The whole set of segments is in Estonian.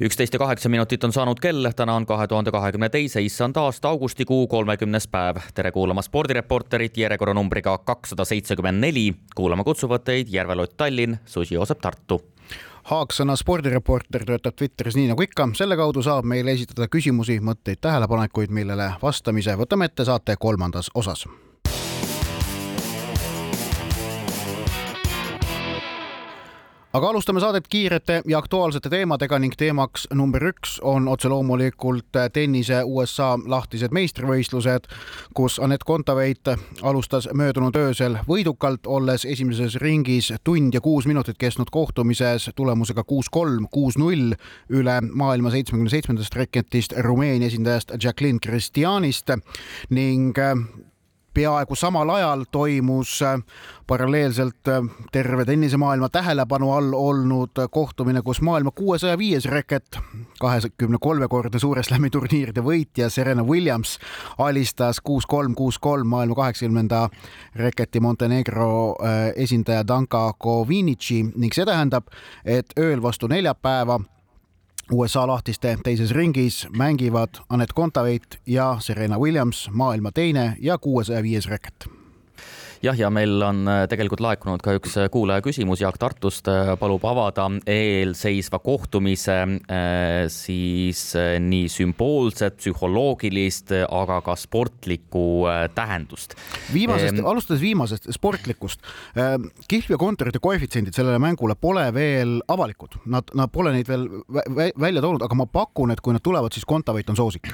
üksteist ja kaheksa minutit on saanud kell, täna on kahe tuhande kahekümne teise issand aasta augustikuu kolmekümnes päev. tere kuulama spordireporterit järjekorranumbriga kakssada seitsekümmend neli. kuulama kutsuvad teid Järvelott Tallinn, Susi Joosep Tartu. Haaksõna spordireporter töötab Twitteris nii nagu ikka, selle kaudu saab meile esitada küsimusi, mõtteid, tähelepanekuid, millele vastamise võtame ette saate kolmandas osas aga alustame saadet kiirete ja aktuaalsete teemadega ning teemaks number üks on otse loomulikult tennise USA lahtised meistrivõistlused, kus Anett Kontaveit alustas möödunud öösel võidukalt, olles esimeses ringis tund ja kuus minutit kestnud kohtumises tulemusega kuus-kolm, kuus-null üle maailma seitsmekümne seitsmendast reketist Rumeenia esindajast Jacqueline Christianist ning peaaegu samal ajal toimus äh, paralleelselt äh, terve tennisemaailma tähelepanu all olnud kohtumine, kus maailma kuuesaja viies reket, kahekümne kolmekordne Suure Slami turniiride võitja Serena Williams alistas kuus-kolm, kuus-kolm maailma kaheksakümnenda reketi Montenegro äh, esindaja Danka Kovinici ning see tähendab, et ööl vastu neljapäeva USA lahtiste teises ringis mängivad Anett Kontaveit ja Serena Williams, maailma teine ja kuuesaja viies reket jah, ja meil on äh, tegelikult laekunud ka üks äh, kuulaja küsimus, Jaak Tartust äh, palub avada eelseisva kohtumise siis nii sümboolset, psühholoogilist, aga ka sportlikku tähendust. viimasest ehm..., alustades viimasest sportlikust, kihlveo kontorite koefitsiendid sellele mängule pole veel avalikud, nad, nad pole neid veel välja toonud, aga ma pakun, et kui nad tulevad, siis Kontaveit on soosik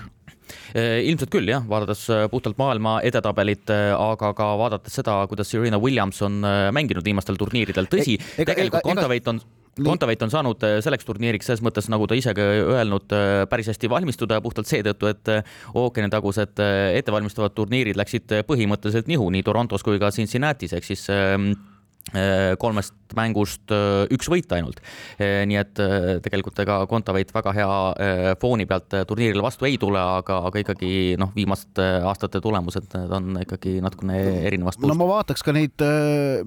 ilmselt küll jah, vaadates äh, puhtalt maailma edetabelit, äh, aga ka vaadates seda, kuidas Serena Williams on mänginud viimastel turniiridel, tõsi, tegelikult Kontaveit on Kontaveit on saanud selleks turniiriks selles mõttes, nagu ta ise ka öelnud, päris hästi valmistuda puhtalt seetõttu, et ookeanitagused ettevalmistavad turniirid läksid põhimõtteliselt nihu nii Torontos kui ka Cincinnati's ehk siis ähm, Äh, kolmest mängust äh, üks võit ainult. Äh, nii et tegelikult ega Kontaveit väga hea fooni pealt turniirile vastu ei tule, aga, aga ikkagi noh, viimaste aastate tulemused on ikkagi natukene erinevast puust. no ma vaataks ka neid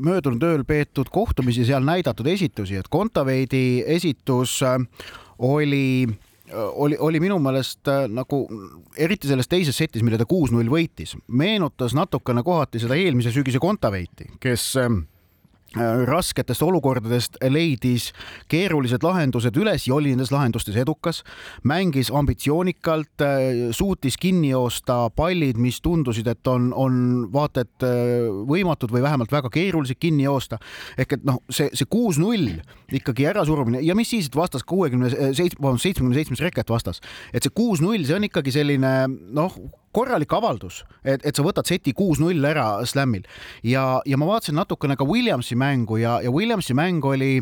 möödunud ööl peetud kohtumisi, seal näidatud esitusi, et Kontaveidi esitus oli oli, oli minu meelest nagu eriti selles teises setis, mille ta kuus-null võitis, meenutas natukene kohati seda eelmise sügise Kontaveiti, kes Äh, rasketest olukordadest leidis keerulised lahendused üles ja oli nendes lahendustes edukas, mängis ambitsioonikalt, äh, suutis kinni joosta pallid, mis tundusid, et on, on vaata et äh, võimatud või vähemalt väga keerulised kinni joosta. ehk et noh, see, see kuus-null ikkagi ärasurumine ja mis siis, et vastas kuuekümne seitsme, vabandust, seitsmekümne seitsmes reket vastas, et see kuus-null, see on ikkagi selline noh, korralik avaldus, et, et sa võtad seti kuus-null ära Slamil ja, ja ma vaatasin natukene ka Williamsi mängu ja, ja Williamsi mäng oli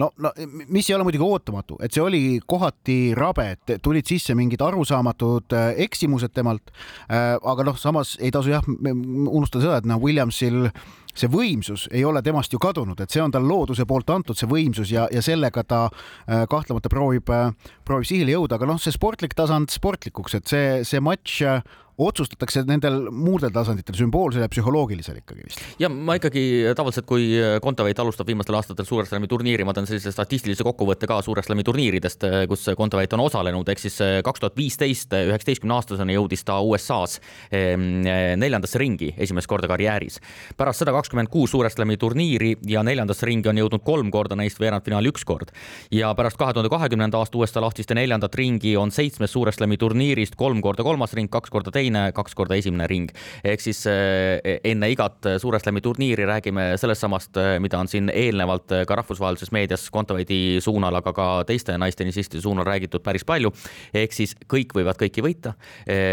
no, no mis ei ole muidugi ootamatu, et see oli kohati rabe, et tulid sisse mingid arusaamatud äh, eksimused temalt. Äh, aga noh, samas ei tasu jah unustada seda, et noh, Williamsil see võimsus ei ole temast ju kadunud, et see on tal looduse poolt antud, see võimsus ja, ja sellega ta äh, kahtlemata proovib, proovib sihile jõuda, aga noh, see sportlik tasand sportlikuks, et see, see matš otsustatakse nendel muudel tasanditel, sümboolsel ja psühholoogilisel ikkagi vist. ja ma ikkagi tavaliselt, kui Kontaveit alustab viimastel aastatel Suure Slami turniiri, ma teen sellise statistilise kokkuvõtte ka Suure Slami turniiridest, kus Kontaveit on osalenud, ehk siis kaks tuhat viisteist, üheksateistkümne aastasena jõudis ta USA-s ehm, neljandasse ringi esimest korda karjääris. pärast seda kakskümmend kuus Suure Slami turniiri ja neljandasse ringi on jõudnud kolm korda, neist veerandfinaali üks kord. ja pärast kahe tuhande kahekümnenda aasta USA lahtiste neljandat ringi on seitsmest Suure Slami turniirist kolm korda kolmas ring, kaks korda teine teine, kaks korda esimene ring. ehk siis eh, enne igat Suure Slami turniiri räägime sellest samast, eh, mida on siin eelnevalt eh, ka rahvusvahelises meedias Kontaveidi suunal, aga ka teiste naistennisistide suunal räägitud päris palju. ehk siis kõik võivad kõiki võita,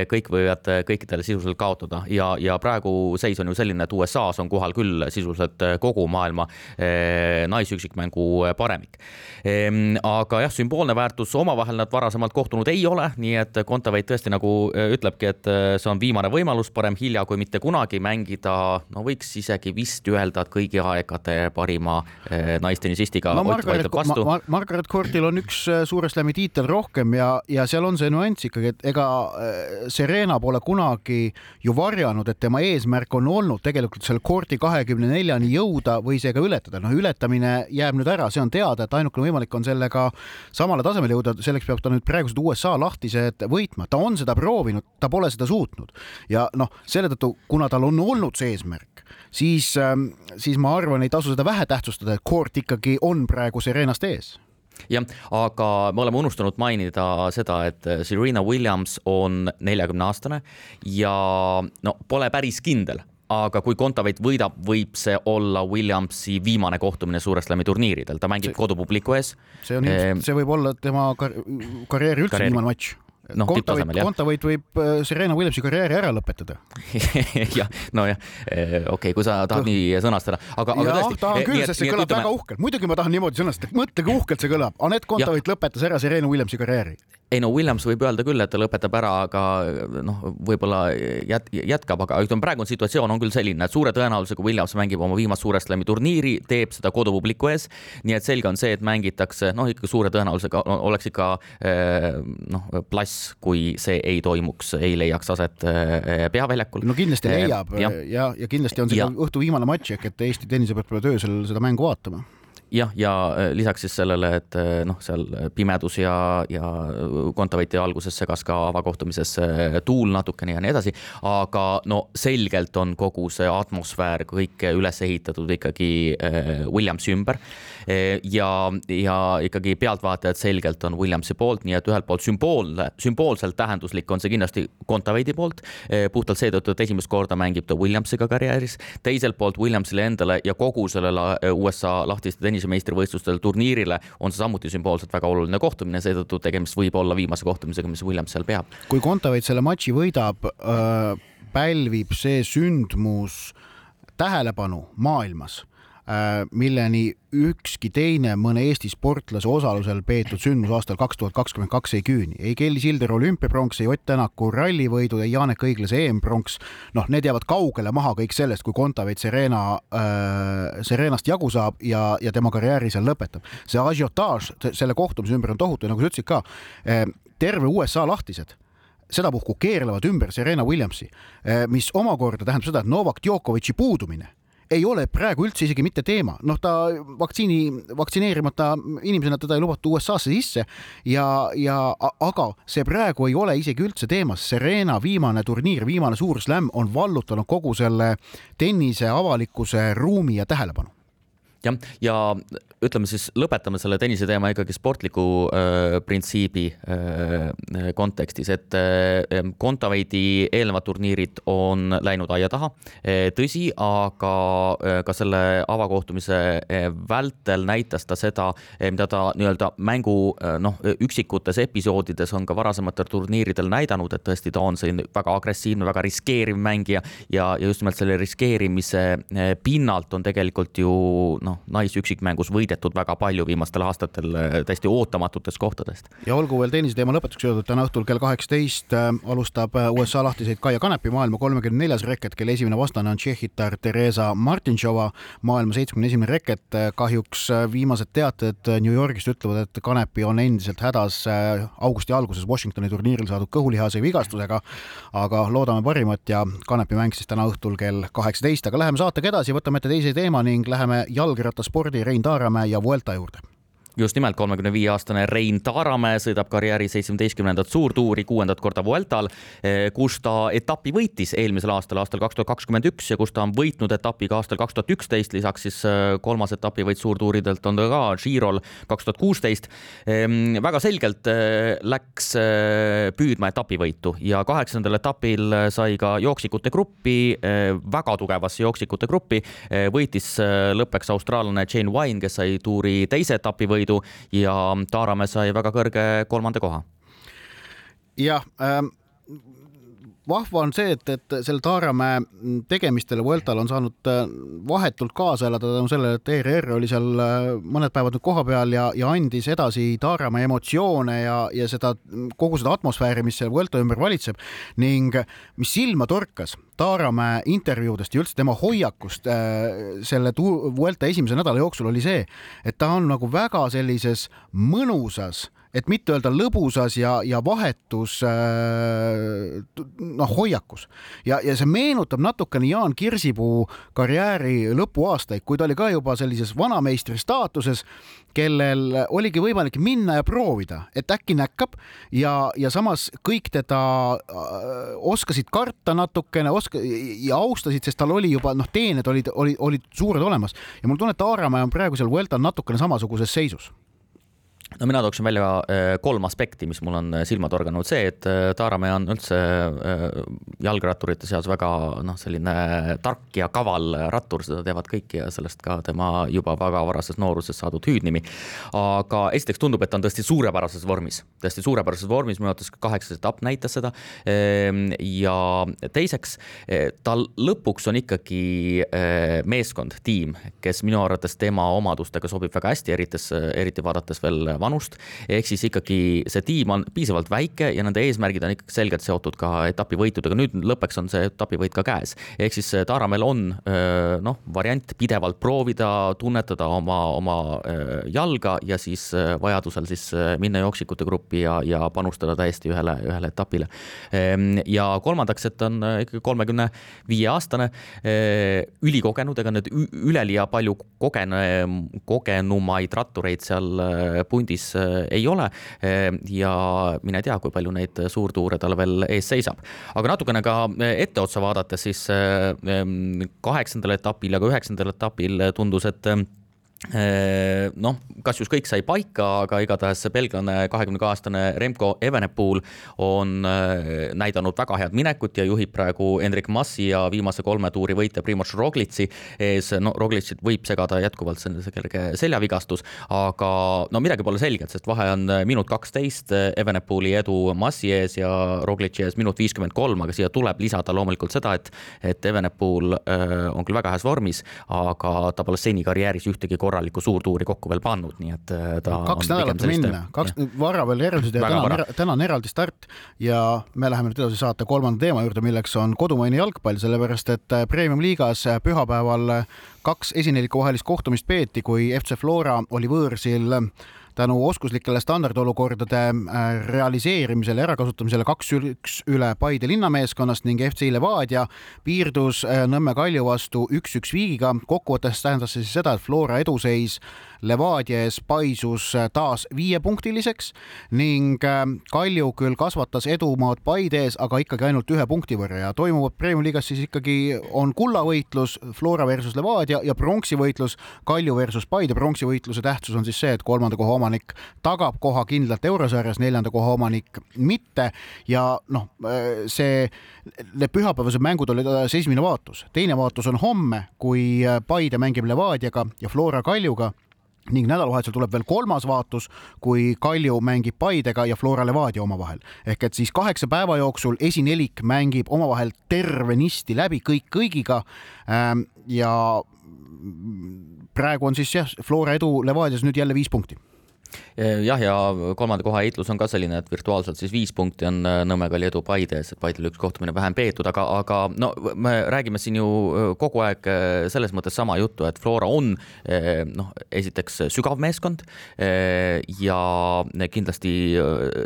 kõik võivad kõikidele sisuliselt kaotada ja, ja praegu seis on ju selline, et USA-s on kohal küll sisuliselt kogu maailma naisüksikmängu paremik. Ehm, aga jah, sümboolne väärtus omavahel nad varasemalt kohtunud ei ole, nii et Kontaveit tõesti nagu ütlebki, et see on viimane võimalus, parem hilja kui mitte kunagi mängida, no võiks isegi vist öelda, et kõigi aegade parima naistennisistiga no, Margaret, ma, Margaret Courtil on üks Suure Slami tiitel rohkem ja, ja seal on see nüanss ikkagi, et ega Serena pole kunagi ju varjanud, et tema eesmärk on olnud tegelikult selle Courti kahekümne neljani jõuda või see ka ületada. noh, ületamine jääb nüüd ära, see on teada, et ainukene võimalik on sellega samale tasemele jõuda, selleks peab ta nüüd praegused USA lahtised võitma, ta on seda proovinud, ta pole seda suutnud ja noh, selle tõttu, kuna tal on olnud see eesmärk, siis, ähm, siis ma arvan, ei tasu seda vähe tähtsustada, et Court ikkagi on praegu Serenast ees jah, aga me oleme unustanud mainida seda, et Serena Williams on neljakümne aastane ja no pole päris kindel, aga kui Kontaveit võidab, võib see olla Williamsi viimane kohtumine Suure Slami turniiridel, ta mängib see, kodupubliku ees. see on ilmselt, see võib olla tema kar karjääri üldse karjääri. viimane matš noh, tipptasemel jah. Kontaveit võib äh, Serena Williamsi karjääri ära lõpetada. Jah, nojah, äh, okei okay,, kui sa tahad nii sõnastada, aga, aga tõesti. tahan küll, sest see kõlab ütleme... väga uhkelt, muidugi ma tahan niimoodi sõnastada, mõtle kui uhkelt see kõlab, Anett Kontaveit lõpetas ära Serena Williamsi karjääri. Ei no Williams võib öelda küll, et ta lõpetab ära, aga noh, võib-olla jät-, jätkab, aga ütleme, praegu on situatsioon on küll selline, et suure tõenäosusega Williams mängib oma viimast Suure Slami turniiri, teeb seda kodupubliku ees. nii et selge on see, et mängitakse noh, ikka suure tõenäosusega oleks ikka eh, noh, plass, kui see ei toimuks, ei leiaks aset eh, peaväljakul. no kindlasti leiab ja, ja, ja kindlasti on see ja. õhtu viimane matš ehk et Eesti tennisepõld peavad öösel seda mängu vaatama jah, ja äh, lisaks siis sellele, et äh, noh, seal pimedus ja, ja Kontaveiti alguses segas ka avakohtumises äh, tuul natukene ja nii edasi, aga no selgelt on kogu see atmosfäär kõik üles ehitatud ikkagi Williamsi ümber. Ja, ja ikkagi pealtvaatajad selgelt on Williamsi poolt, nii et ühelt poolt sümboolne, sümboolselt tähenduslik on see kindlasti Kontaveidi poolt, puhtalt seetõttu, et esimest korda mängib ta Williamsiga karjääris, teiselt poolt Williamsile endale ja kogu sellele USA lahtiste tennis tenise meistrivõistlustel turniirile on see samuti sümboolselt väga oluline kohtumine, seetõttu tegemist võib olla viimase kohtumisega, mis Williams seal peab. kui Kontaveit selle matši võidab äh,, pälvib see sündmus tähelepanu maailmas milleni ükski teine mõne Eesti sportlase osalusel peetud sündmus aastal kaks tuhat kakskümmend kaks ei küüni. ei Kelly Sildaru olümpiapronks, ei Ott Tänaku rallivõidud, ei Janek Õiglase EM-pronks, noh, need jäävad kaugele maha kõik sellest, kui Kontaveit Serena äh,, Serenast jagu saab ja, ja tema karjääri seal lõpetab. see asiotaaž selle kohtumise ümber on tohutu, nagu sa ütlesid ka äh,, terve USA lahtised sedapuhku keerlevad ümber Serena Williamsi, äh, mis omakorda tähendab seda, et Novak Djokovic'i puudumine ei ole praegu üldse isegi mitte teema, noh, ta vaktsiini, vaktsineerimata inimesena teda ei lubata USA-sse sisse ja, ja aga see praegu ei ole isegi üldse teemas. Serena viimane turniir, viimane suur slam on vallutanud kogu selle tennise avalikkuse ruumi ja tähelepanu jah, ja ütleme siis lõpetame selle tennise teema ikkagi sportliku äh, printsiibi äh, kontekstis, et äh, Kontaveidi eelnevad turniirid on läinud aia taha äh,. tõsi, aga äh, ka selle avakohtumise äh, vältel näitas ta seda, äh, mida ta nii-öelda mängu noh, üksikutes episoodides on ka varasematel turniiridel näidanud, et tõesti ta on selline väga agressiivne, väga riskeeriv mängija ja, ja just nimelt selle riskeerimise pinnalt on tegelikult ju noh, naisüksikmängus võidetud väga palju viimastel aastatel äh, täiesti ootamatutest kohtadest. ja olgu veel tennise teema lõpetuseks öeldud, täna õhtul kell kaheksateist äh, alustab äh, USA lahtiseid Kaia Kanepi maailma kolmekümne neljas reket, kelle esimene vastane on Tšehhitar Theresa Martintšova, maailma seitsmekümne esimene reket. kahjuks viimased teated New Yorgist ütlevad, et Kanepi on endiselt hädas augusti alguses Washingtoni turniiril saadud kõhulihase vigastusega, aga loodame parimat ja Kanepi mäng siis täna õhtul kell kaheksateist, aga läheme saatega edasi, võtame ette teise teema ning läheme jalgrattaspordi Rein Taaramäe ja Vuelta juurde just nimelt kolmekümne viie aastane Rein Taaramäe sõidab karjääri seitsmeteistkümnendat suurtuuri kuuendat korda Vueltal, eh, kus ta etapi võitis eelmisel aastal, aastal kaks tuhat kakskümmend üks ja kus ta on võitnud etapi ka aastal kaks tuhat üksteist, lisaks siis eh, kolmas etapivõit suurtuuridelt on ta ka Girol kaks tuhat kuusteist. Ehm, väga selgelt eh, läks püüdma etapivõitu ja kaheksandal etapil sai ka jooksikute gruppi, väga tugevasse jooksikute gruppi, võitis lõppeks austraallane Jane Wine, kes sai tuuri teise etapivõidu võidu ja Taaramäe sai väga kõrge kolmanda koha. jah ähm vahva on see, et, et selle Taaramäe tegemistel Vueltal on saanud äh, vahetult kaasa elada tänu sellele, et ERR oli seal äh, mõned päevad nüüd kohapeal ja, ja andis edasi Taaramäe emotsioone ja, ja seda kogu seda atmosfääri, mis seal Vuelta ümber valitseb. Ning mis silma torkas Taaramäe intervjuudest ja üldse tema hoiakust äh, selle Vuelta esimese nädala jooksul oli see, et ta on nagu väga sellises mõnusas et mitte öelda lõbusas ja, ja vahetus äh, noh, hoiakus. Ja, ja see meenutab natukene Jaan Kirsipuu karjääri lõpuaastaid, kui ta oli ka juba sellises vanameistri staatuses, kellel oligi võimalik minna ja proovida, et äkki näkkab. Ja, ja samas kõik teda äh, oskasid karta natukene, oska- ja austasid, sest tal oli juba noh, teened olid, olid, olid suured olemas. Ja mul tunne, et Aaramäe on praegu seal Vueltal natukene samasuguses seisus no mina tooksin välja äh, kolm aspekti, mis mul on äh, silma torganud, see, et äh, Taaramäe on üldse jalgratturite seas väga noh, selline tark ja kaval rattur, seda teavad kõik ja sellest ka tema juba väga varases nooruses saadud hüüdnimi. aga esiteks tundub, et ta on tõesti suurepärases vormis, tõesti suurepärases vormis, minu arvates kaheksas etapp näitas seda. Ehm, ja teiseks, tal lõpuks on ikkagi meeskond, tiim, kes minu arvates tema omadustega sobib väga hästi, eriti, eriti vaadates veel vanust. ehk siis ikkagi see tiim on piisavalt väike ja nende eesmärgid on ikkagi selgelt seotud ka etapivõitudega. nüüd lõppeks on see etapivõit ka käes. ehk siis äh, Taaramäel on äh, noh, variant pidevalt proovida, tunnetada oma, oma äh, jalga ja siis vajadusel siis minna jooksikute gruppi ja, ja panustada täiesti ühele, ühele etapile. Ehm, ja kolmandaks, et on ikkagi kolmekümne viie aastane, ülikogenud, ega nüüd üleliia palju kogene-, kogenumaid rattureid seal pundis pundis äh, ei ole. Äh, ja mine tea, kui palju neid suurtuure tal veel ees seisab. aga natukene ka äh, etteotsa vaadates, siis kaheksandal etapil ja ka üheksandal etapil tundus, et noh, kas just kõik sai paika, aga igatahes see belglane, kahekümne kahe aastane Remco Evenepoel on näidanud väga head minekut ja juhib praegu Hendrik Massi ja viimase kolme tuuri võitja Primož Roglitsi ees. no Roglicit võib segada jätkuvalt see kerge seljavigastus, aga no midagi pole selget, sest vahe on minut kaksteist, Evenepoeli edu Massi ees ja Roglitsi ees minut viiskümmend kolm, aga siia tuleb lisada loomulikult seda, et, et Evenepoel on küll väga heas vormis, aga ta pole seni karjääris ühtegi korda korralikku suurtuuri kokku veel pannud, nii et äh, ta kaks nädalat minna, kaks, vara veel järeldused ja täna on, täna on eraldi start ja me läheme nüüd edasi saate kolmanda teema juurde, milleks on kodumaine jalgpall, sellepärast et äh, Premium-liigas äh, pühapäeval kaks esineliku vahelist kohtumist peeti, kui FC Flora oli võõrsil tänu oskuslikele standardolukordade realiseerimisele, ärakasutamisele kaks-üks üle Paide linnameeskonnast ning FC Levadia piirdus Nõmme Kalju vastu üks-üks viigiga. kokkuvõttes tähendas see siis seda, et Flora eduseis Levadia ees paisus taas viiepunktiliseks ning äh, Kalju küll kasvatas edumaad Paide ees, aga ikkagi ainult ühe punkti võrra ja toimuvad Premium-liigas siis ikkagi on kullavõitlus Flora versus Levadia ja pronksivõitlus Kalju versus Paide. pronksivõitluse tähtsus on siis see, et kolmanda koha omanik tagab koha kindlalt eurosarjas, neljanda koha omanik mitte ja noh, äh, see, need pühapäevased mängud olid esimene vaatus, teine vaatus on homme, kui Paide mängib Levadiaga ja Flora Kaljuga ning nädalavahetusel tuleb veel kolmas vaatus, kui Kalju mängib Paidega ja Flora Levadia omavahel. ehk et siis kaheksa päeva jooksul esinelik mängib omavahel tervenisti läbi kõik kõigiga. Ähm, ja praegu on siis jah, Flora edu Levadias nüüd jälle viis punkti jah, ja kolmanda koha heitlus on ka selline, et virtuaalselt siis viis punkti on äh, Nõmme Kalju edu Paide ees, et Paidel üks kohtumine vähem peetud, aga, aga no me räägime siin ju äh, kogu aeg selles mõttes sama juttu, et Flora on noh, esiteks sügav meeskond ja kindlasti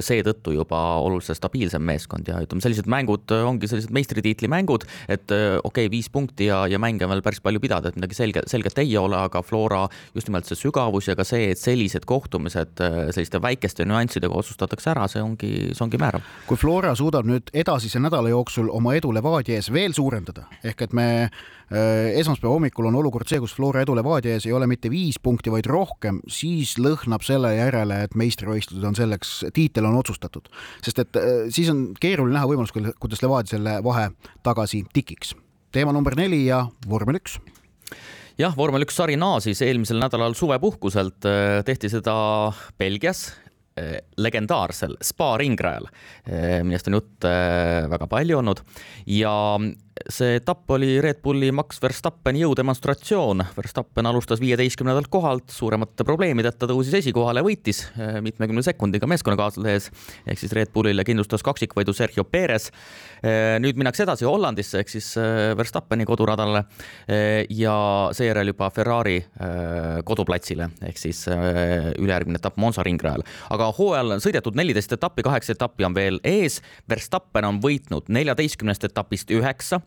seetõttu juba oluliselt stabiilsem meeskond ja ütleme, sellised mängud ongi sellised meistritiitli mängud, et okei okay,, viis punkti ja, ja mänge on veel päris palju pidada, et midagi selge, selget ei ole, aga Flora just nimelt see sügavus ja ka see, et sellised kohtumised Äh, selliste väikeste nüanssidega otsustatakse ära, see ongi, see ongi määrav. kui Flora suudab nüüd edasise nädala jooksul oma edu Levadia ees veel suurendada, ehk et me äh, esmaspäeva hommikul on olukord see, kus Flora edu Levadia ees ei ole mitte viis punkti, vaid rohkem, siis lõhnab selle järele, et meistrivõistlused on selleks, tiitel on otsustatud. sest et äh, siis on keeruline näha võimalust, kuidas Levadia selle vahe tagasi tikiks. teema number neli ja vormel üks jah, vormel üks sari naasis eelmisel nädalal suvepuhkuselt, äh, tehti seda Belgias legendaarsel spa ringrajal, millest on jutt väga palju olnud. Ja see etapp oli Red Bulli Max Verstappeni jõudemonstratsioon. Verstappen alustas viieteistkümnendalt kohalt, suuremate probleemideta tõusis esikohale võitis eh, mitmekümne sekundiga meeskonnakaaslase ees. ehk siis Red Bullile kindlustas kaksikvõidu Sergio Perez. Eh, nüüd minnakse edasi Hollandisse ehk siis eh, Verstappeni koduradale ja seejärel juba Ferrari koduplatsile ehk siis ülejärgmine etapp Monza ringrajal. aga hooajal on sõidetud neliteist etappi, kaheksa etappi on veel ees. Verstappen on võitnud neljateistkümnest etapist üheksa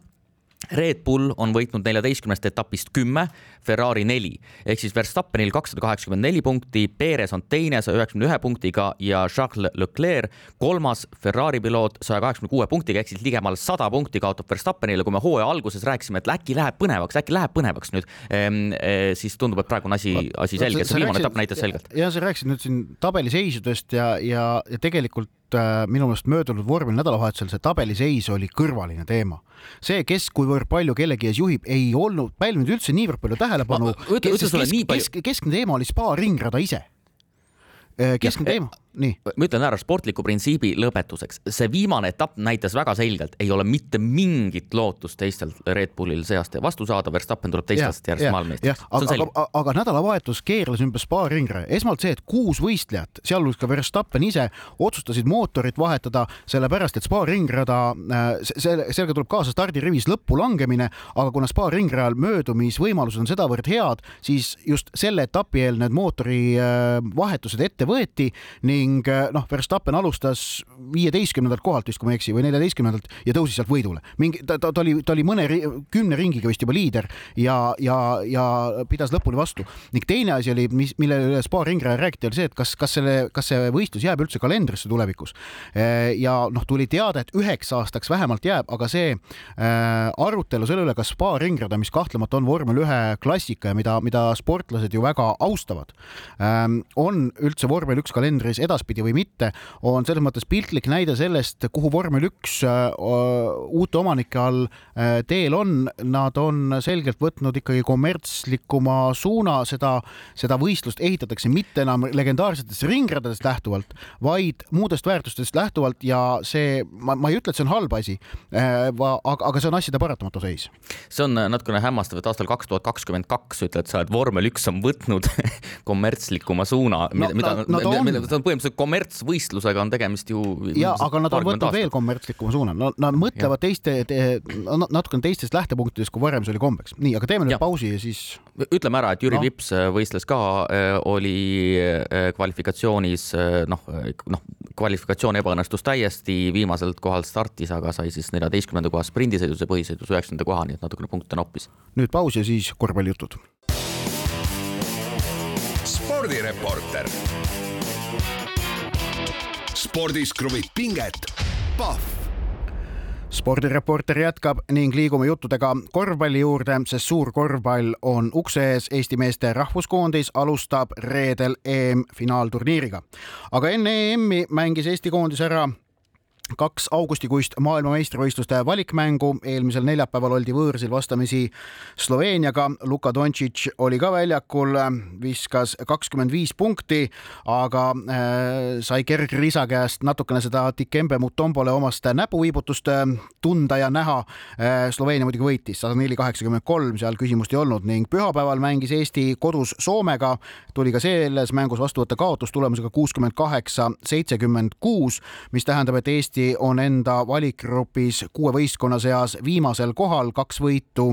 Red Bull on võitnud neljateistkümnest etapist kümme, Ferrari neli ehk siis Verstappenil kakssada kaheksakümmend neli punkti, Perez on teine saja üheksakümne ühe punktiga ja Charles Leclerc kolmas Ferrari piloot saja kaheksakümne kuue punktiga ehk siis ligemale sada punkti kaotab Verstappenile. kui me hooaja alguses rääkisime, et äkki läheb põnevaks, äkki läheb põnevaks nüüd, ehm, eh, siis tundub, et praegu on asi, asi selge, see viimane etapp näitas selgelt. ja sa rääkisid nüüd siin tabeliseisudest ja, ja, ja tegelikult minu meelest möödunud vormel nädalavahetusel see tabeliseis oli kõrvaline teema. see, kes kuivõrd palju kellegi ees juhib, ei olnud pälvinud üldse niivõrd palju tähelepanu. keskne teema oli spa ringrada ise. Äh, keskne teema nii. Ma ütlen ära sportliku printsiibi lõpetuseks, see viimane etapp näitas väga selgelt, ei ole mitte mingit lootust teistel Red Bullil seast. Vastu saada, Verstappen tuleb teistest järjest maailmameistriks. aga, aga, aga nädalavahetus keerles ümber spa ringre, esmalt see, et kuus võistlejat, sealhulgas ka Verstappen ise, otsustasid mootorit vahetada, sellepärast et spa ringrada, äh, selle, sellega tuleb kaasa stardirivis lõppu langemine, aga kuna spa ringrajal möödumisvõimalused on sedavõrd head, siis just selle etapi eel need mootori äh, vahetused ette võeti ning ning eh, noh, Verstappen alustas viieteistkümnendalt kohalt vist, kui ma ei eksi, või neljateistkümnendalt ja tõusis sealt võidule. mingi, ta, ta, ta oli, ta oli mõne, kümne ringiga vist juba liider ja, ja, ja pidas lõpuni vastu. ning teine asi oli, mis, mille üle Spa ringraja räägiti, oli see, et kas, kas selle, kas see võistlus jääb üldse kalendrisse tulevikus. Eh, ja noh, tuli teada, et üheks aastaks vähemalt jääb, aga see äh, arutelu selle üle, kas Spa ringrada, mis kahtlemata on vormel ühe klassika ja mida, mida sportlased ju väga austavad äh,, on üldse vormel üks kalendris edasi edaspidi või mitte, on selles mõttes piltlik näide sellest, kuhu vormel üks äh, uute omanike all äh, teel on. Nad on selgelt võtnud ikkagi kommertslikuma suuna, seda, seda võistlust ehitatakse mitte enam legendaarsetest ringradadest lähtuvalt, vaid muudest väärtustest lähtuvalt ja see, ma, ma ei ütle, et see on halb asi, äh, aga, aga see on asjade paratamatu seis. see on natukene hämmastav, et aastal kaks tuhat kakskümmend kaks ütled sa, et vormel üks on võtnud kommertslikuma suuna, mida no,, mida, no, mida, mida, põhimõtteliselt see kommertsvõistlusega on tegemist ju. ja, aga nad on võtnud veel kommertslikuma suuna, no nad mõtlevad ja. teiste te,, natukene teistest lähtepunktidest, kui varem see oli kombeks. nii, aga teeme nüüd pausi ja siis. ütleme ära, et Jüri no. Vips äh, võistles ka, äh, oli äh, kvalifikatsioonis noh, noh, kvalifikatsioon ebaõnnestus täiesti, viimaselt kohalt startis, aga sai siis neljateistkümnenda koha sprindisõidus ja põhisõidus üheksanda koha, nii et natukene punkte noppis. nüüd paus ja siis korvpallijutud spordireporter spordis kruvib pinget, Pahv spordireporter jätkab ning liigume juttudega korvpalli juurde, sest suur korvpall on ukse ees. Eesti meeste rahvuskoondis alustab reedel EM-finaalturniiriga. aga enne EM-i mängis Eesti koondis ära kaks augustikuist maailmameistrivõistluste valikmängu. eelmisel neljapäeval oldi võõrsil vastamisi Sloveeniaga. Luka Dontšitš oli ka väljakul, viskas kakskümmend viis punkti, aga äh, sai kergrisa käest natukene seda Dikembe Mutombole omast näpuviibutust äh, tunda ja näha äh,. Sloveenia muidugi võitis sada neli, kaheksakümmend kolm, seal küsimust ei olnud ning pühapäeval mängis Eesti kodus Soomega. tuli ka selles mängus vastu võtta kaotus tulemusega kuuskümmend kaheksa, seitsekümmend kuus, mis tähendab, et Eesti Eesti on enda valikgrupis kuue võistkonna seas viimasel kohal, kaks võitu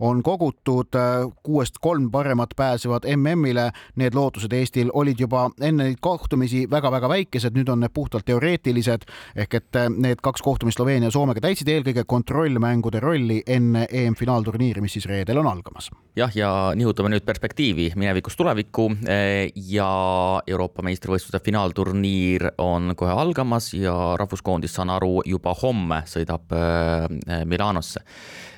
on kogutud, kuuest kolm paremat pääsevad MM-ile. Need lootused Eestil olid juba enne neid kohtumisi väga-väga väikesed, nüüd on need puhtalt teoreetilised ehk et need kaks kohtumist Sloveenia ja Soomega täitsid eelkõige kontrollmängude rolli enne EM-finaalturniiri, mis siis reedel on algamas. jah, ja nihutame nüüd perspektiivi minevikust tulevikku ja Euroopa meistrivõistluste finaalturniir on kohe algamas ja rahvuskoondis siis saan aru, juba homme sõidab äh, Milanosse.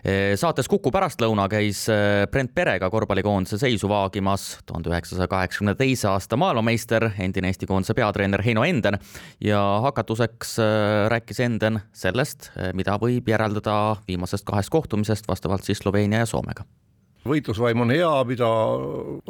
Äh, saates Kuku pärastlõuna käis äh, Brent Perega korvpallikoondise seisu vaagimas tuhande üheksasaja kaheksakümne teise aasta maailmameister, endine Eesti koondise peatreener Heino Enden ja hakatuseks rääkis Enden sellest, mida võib järeldada viimasest kahest kohtumisest vastavalt siis Sloveenia ja Soomega võitlusvaim on hea, mida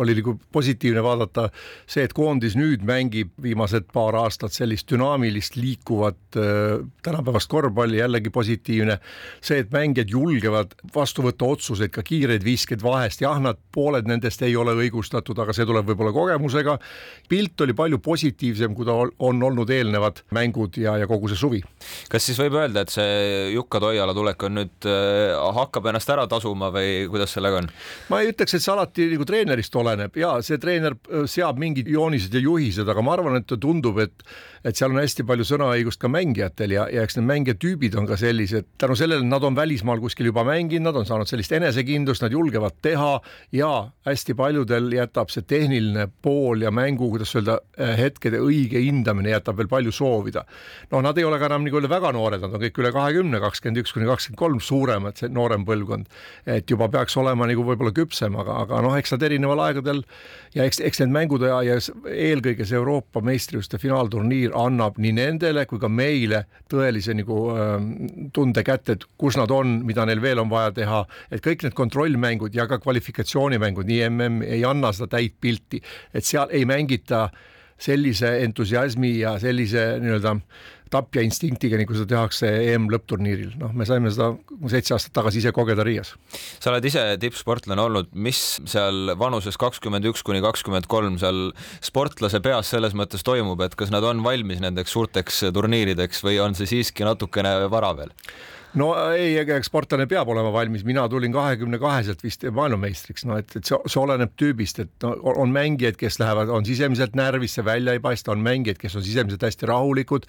oli nagu positiivne vaadata, see, et koondis nüüd mängib viimased paar aastat sellist dünaamilist liikuvat äh, tänapäevast korvpalli, jällegi positiivne. see, et mängijad julgevad vastu võtta otsuseid, ka kiireid viskeid vahest, jah, nad, pooled nendest ei ole õigustatud, aga see tuleb võib-olla kogemusega. pilt oli palju positiivsem, kui ta on olnud eelnevad mängud ja, ja kogu see suvi. kas siis võib öelda, et see Jukka Toiala tulek on nüüd äh, hakkab ennast ära tasuma või kuidas sellega on? Ma ei ütleks, et see alati nagu treenerist oleneb. Ja see treener äh, seab mingid joonised ja juhised, aga ma arvan, et tundub, et et seal on hästi palju sõnaõigust ka mängijatel ja, ja eks need mängijatüübid on ka sellised, tänu sellele nad on välismaal kuskil juba mänginud, nad on saanud sellist enesekindlust, nad julgevad teha ja hästi paljudel jätab see tehniline pool ja mängu, kuidas öelda, äh, hetkede õige hindamine jätab veel palju soovida. noh, nad ei ole ka enam nii-öelda väga noored, nad on kõik üle kahekümne, kakskümmend üks kuni kakskümmend kolm suuremad, see noorem põlvkond, et juba peaks olema nagu võib-olla küpsem, aga, aga noh, eks nad erineval aegadel ja eks, eks need mängud ja, ja eelkõige see Euroopa meistrivõistluste finaalturniir annab nii nendele kui ka meile tõelise nagu äh, tunde kätte, et kus nad on, mida neil veel on vaja teha, et kõik need kontrollmängud ja ka kvalifikatsioonimängud, nii mm ei anna seda täit pilti, et seal ei mängita sellise entusiasmi ja sellise nii-öelda tapja instinktiga, nagu seda tehakse EM lõppturniiril, noh, me saime seda seitse aastat tagasi ise kogeda Riias. sa oled ise tippsportlane olnud, mis seal vanuses kakskümmend üks kuni kakskümmend kolm seal sportlase peas selles mõttes toimub, et kas nad on valmis nendeks suurteks turniirideks või on see siiski natukene vara veel? No ei, ega eks sportlane peab olema valmis, mina tulin kahekümne kaheselt vist maailmameistriks, no et, et see, see oleneb tüübist, et no, on mängijaid, kes lähevad, on sisemiselt närvis, see välja ei paista, on mängijaid, kes on sisemiselt hästi rahulikud.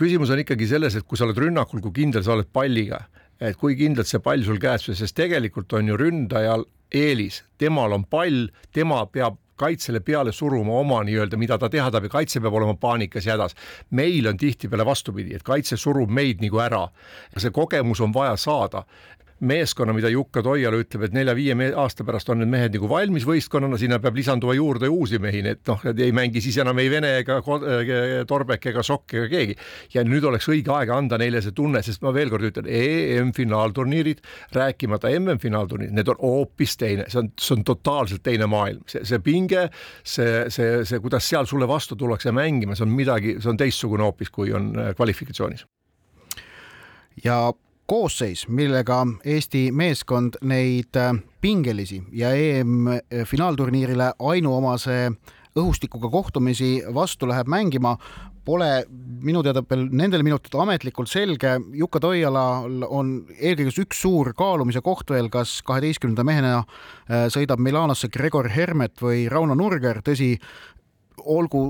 küsimus on ikkagi selles, et kui sa oled rünnakul, kui kindel sa oled palliga, et kui kindlalt see pall sul käes, sest tegelikult on ju ründajal eelis, temal on pall, tema peab kaitsele peale suruma oma nii-öelda, mida ta teha tahab ja kaitse peab olema paanikas ja hädas. meil on tihtipeale vastupidi, et kaitse surub meid nagu ära ja see kogemus on vaja saada meeskonna, mida Jukka Toiala ütleb, et nelja-viie aasta pärast on need mehed nagu valmis võistkonnana, sinna peab lisanduma juurde uusi mehi, nii et noh, ei mängi siis enam ei Vene ega Torbek ega Sokk ega keegi. ja nüüd oleks õige aeg anda neile see tunne, sest ma veel kord ütlen, EM-finaalturniirid, rääkimata MM-finaalturniirid, need on hoopis teine, see on, see on totaalselt teine maailm, see, see pinge, see, see, see, kuidas seal sulle vastu tullakse mängima, see on midagi, see on teistsugune hoopis, kui on äh, kvalifikatsioonis ja koosseis, millega Eesti meeskond neid äh, pingelisi ja EM-finaalturniirile ainuomase õhustikuga kohtumisi vastu läheb mängima, pole minu teada veel nendel minutitel ametlikult selge. Jukka Toialal on eelkõige üks suur kaalumise koht veel, kas kaheteistkümnenda mehena äh, sõidab Milanosse Gregor Hermet või Rauno Nurger, tõsi, olgu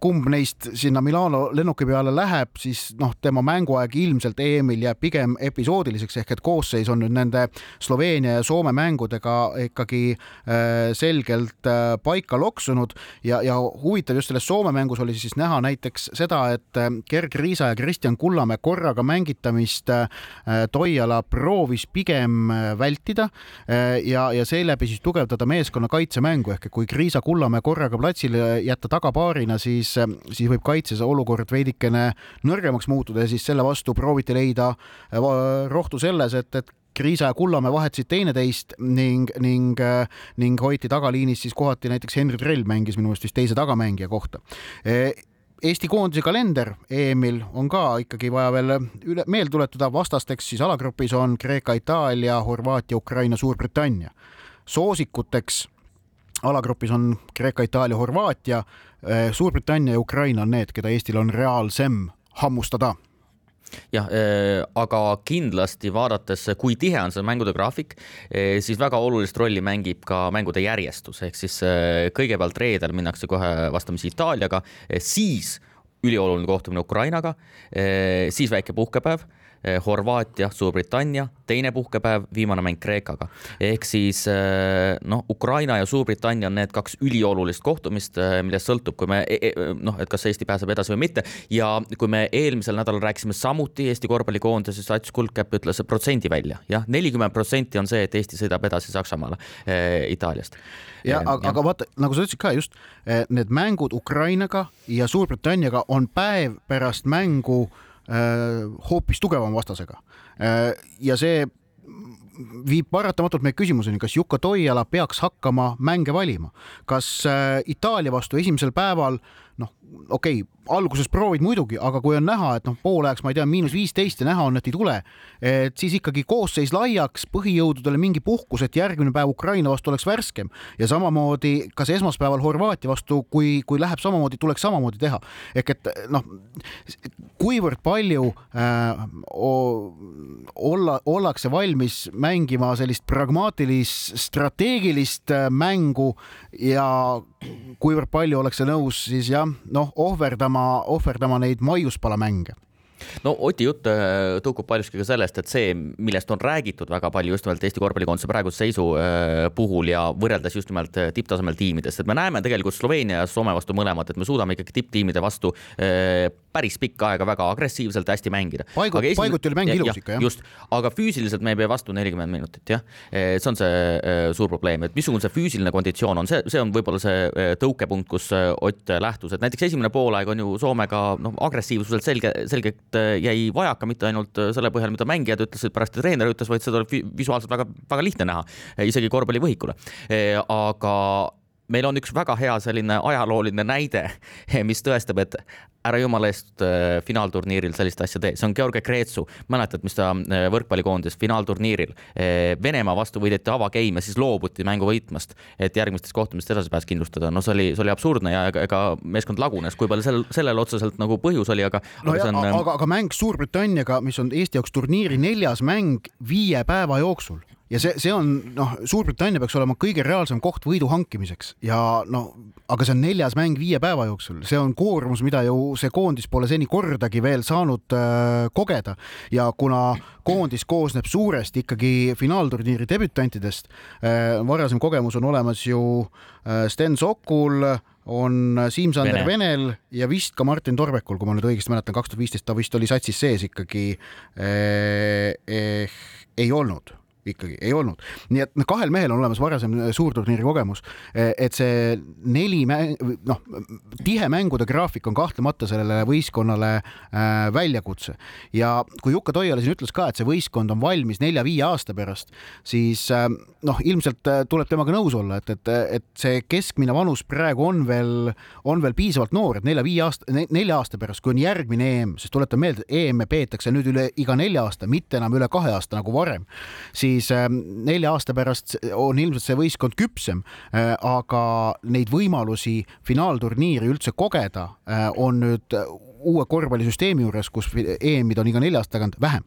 kumb neist sinna Milano lennuki peale läheb, siis noh, tema mänguaeg ilmselt EM-il jääb pigem episoodiliseks ehk et koosseis on nüüd nende Sloveenia ja Soome mängudega ikkagi äh, selgelt äh, paika loksunud. Ja, ja huvitav just selles Soome mängus oli siis näha näiteks seda, et äh, Gerg Riisa ja Kristjan Kullamäe korraga mängitamist Toiala proovis pigem vältida ja, ja seeläbi siis tugevdada meeskonna kaitsemängu. Ehk kui Kriisa Kullamäe korraga platsil platsil jätta tagapaarina, siis, siis võib kaitses olukord veidikene nõrgemaks muutuda ja siis selle vastu prooviti leida äh, rohtu selles, et, et Kriisa ja Kullamäe vahetasid teineteist ning, ning, ning hoiti tagaliinis siis kohati näiteks Henri Trell mängis minu meelest vist teise tagamängija kohta. Eesti koondise kalender EM-il on ka ikkagi vaja veel üle, meelde tuletada, vastasteks siis alagrupis on Kreeka, Itaalia, Horvaatia, Ukraina, Suurbritannia. soosikuteks alagrupis on Kreeka, Itaalia, Horvaatia, eh, Suurbritannia ja Ukraina on need, keda Eestil on reaalsem hammustada. Jah äh,, aga kindlasti vaadates, kui tihe on see mängude graafik äh,, siis väga olulist rolli mängib ka mängude järjestus, ehk siis kõigepealt reedel minnakse kohe vastamisi Itaaliaga, siis ülioluline kohtumine Ukrainaga, siis väike puhkepäev Eh, Horvaatia, Suurbritannia, teine puhkepäev, viimane mäng Kreekaga. ehk siis eh, noh, Ukraina ja Suurbritannia on need kaks üliolulist kohtumist, eh, millest sõltub, kui me e, e, noh, et kas Eesti pääseb edasi või mitte. ja kui me eelmisel nädalal rääkisime samuti Eesti korvpallikoondise, siis Ats Kuldkepp ütles protsendi välja ja,, jah, nelikümmend protsenti on see, et Eesti sõidab edasi Saksamaale eh, Itaaliast. ja aga, aga vaata, nagu sa ütlesid ka just, need mängud Ukrainaga ja Suurbritanniaga on päev pärast mängu Äh, hoopis tugevama vastasega. Äh, ja see viib paratamatult meie küsimuseni, kas Jukka Toiala peaks hakkama mänge valima, kas äh, Itaalia vastu esimesel päeval noh, okei okay,, alguses proovid muidugi, aga kui on näha, et noh, poolajaks ma ei tea, miinus viisteist ja näha on, et ei tule, et siis ikkagi koosseis laiaks, põhijõududele mingi puhkus, et järgmine päev Ukraina vastu oleks värskem ja samamoodi kas esmaspäeval Horvaatia vastu, kui, kui läheb samamoodi, tuleks samamoodi teha. ehk et noh, kuivõrd palju äh, olla, ollakse valmis mängima sellist pragmaatilist, strateegilist äh, mängu ja kuivõrd palju ollakse nõus siis jah, noh, ohverdama, ohverdama neid maiuspalamänge no Oti jutt äh, tõukub paljuski ka sellest, et see, millest on räägitud väga palju just nimelt Eesti korvpallikoondise praeguse seisu äh, puhul ja võrreldes just nimelt äh, tipptasemel tiimidest, et me näeme tegelikult Sloveenia ja Soome vastu mõlemad, et me suudame ikkagi tipptiimide vastu päris pikka aega väga agressiivselt hästi mängida. paigut, esimene... paiguti oli mäng ilus ikka jah. just, aga füüsiliselt me ei pea vastu nelikümmend minutit jah, see on see suur probleem, et missugune see füüsiline konditsioon on, see, see on võib-olla see tõukepunkt, kus Ott lähtus, et näiteks esimene poolaeg on ju Soomega noh, agressiivsuselt selge, selgelt jäi vajaka mitte ainult selle põhjal, mida mängijad ütlesid, pärast treener ütles, vaid seda oli visuaalselt väga, väga lihtne näha, isegi korvpallivõhikule. aga meil on üks väga hea selline ajalooline näide, mis tõestab, et ära jumala eest äh, finaalturniiril sellist asja tee, see on Georgi Kreetsu, mäletad, mis ta äh, võrkpallikoondis finaalturniiril äh, Venemaa vastu võideti avageim ja siis loobuti mängu võitmast, et järgmistes kohtumistes edasipääs kindlustada, no see oli, see oli absurdne ja ega, ega meeskond lagunes, kui palju sel, sellel otseselt nagu põhjus oli, aga no aga, on... aga, aga mäng Suurbritanniaga, mis on Eesti jaoks turniiri neljas mäng viie päeva jooksul ja see, see on noh, Suurbritannia peaks olema kõige reaalsem koht võidu hankimiseks ja no aga see on neljas mäng viie päeva jooksul, see on koormus, mida ju see koondis pole seni kordagi veel saanud äh, kogeda ja kuna koondis koosneb suuresti ikkagi finaalturniiri debütantidest äh,, varasem kogemus on olemas ju äh, Sten Sokul on Siim-Sander Vene. Venel ja vist ka Martin Torbekul, kui ma nüüd õigesti mäletan, kaks tuhat viisteist ta vist oli satsis sees ikkagi eh,. Eh, ei olnud ikkagi ei olnud. nii et noh, kahel mehel on olemas varasem äh, suurturniiri kogemus, äh, et see neli mäng, noh, tihe mängude graafik on kahtlemata sellele võistkonnale äh, väljakutse ja kui Jukka Toiala siin ütles ka, et see võistkond on valmis nelja-viie aasta pärast, siis äh, noh, ilmselt äh, tuleb temaga nõus olla, et, et, et see keskmine vanus praegu on veel, on veel piisavalt noor, et nelja-viie aasta, nelja aasta pärast, kui on järgmine EM, sest tuletan meelde, EM-e peetakse nüüd üle iga nelja aasta, mitte enam üle kahe aasta nagu varem, siis siis ähm, nelja aasta pärast on ilmselt see võistkond küpsem, äh, aga neid võimalusi finaalturniiri üldse kogeda äh, on nüüd uue korvpallisüsteemi juures, kus EM-id on iga nelja aasta tagant vähem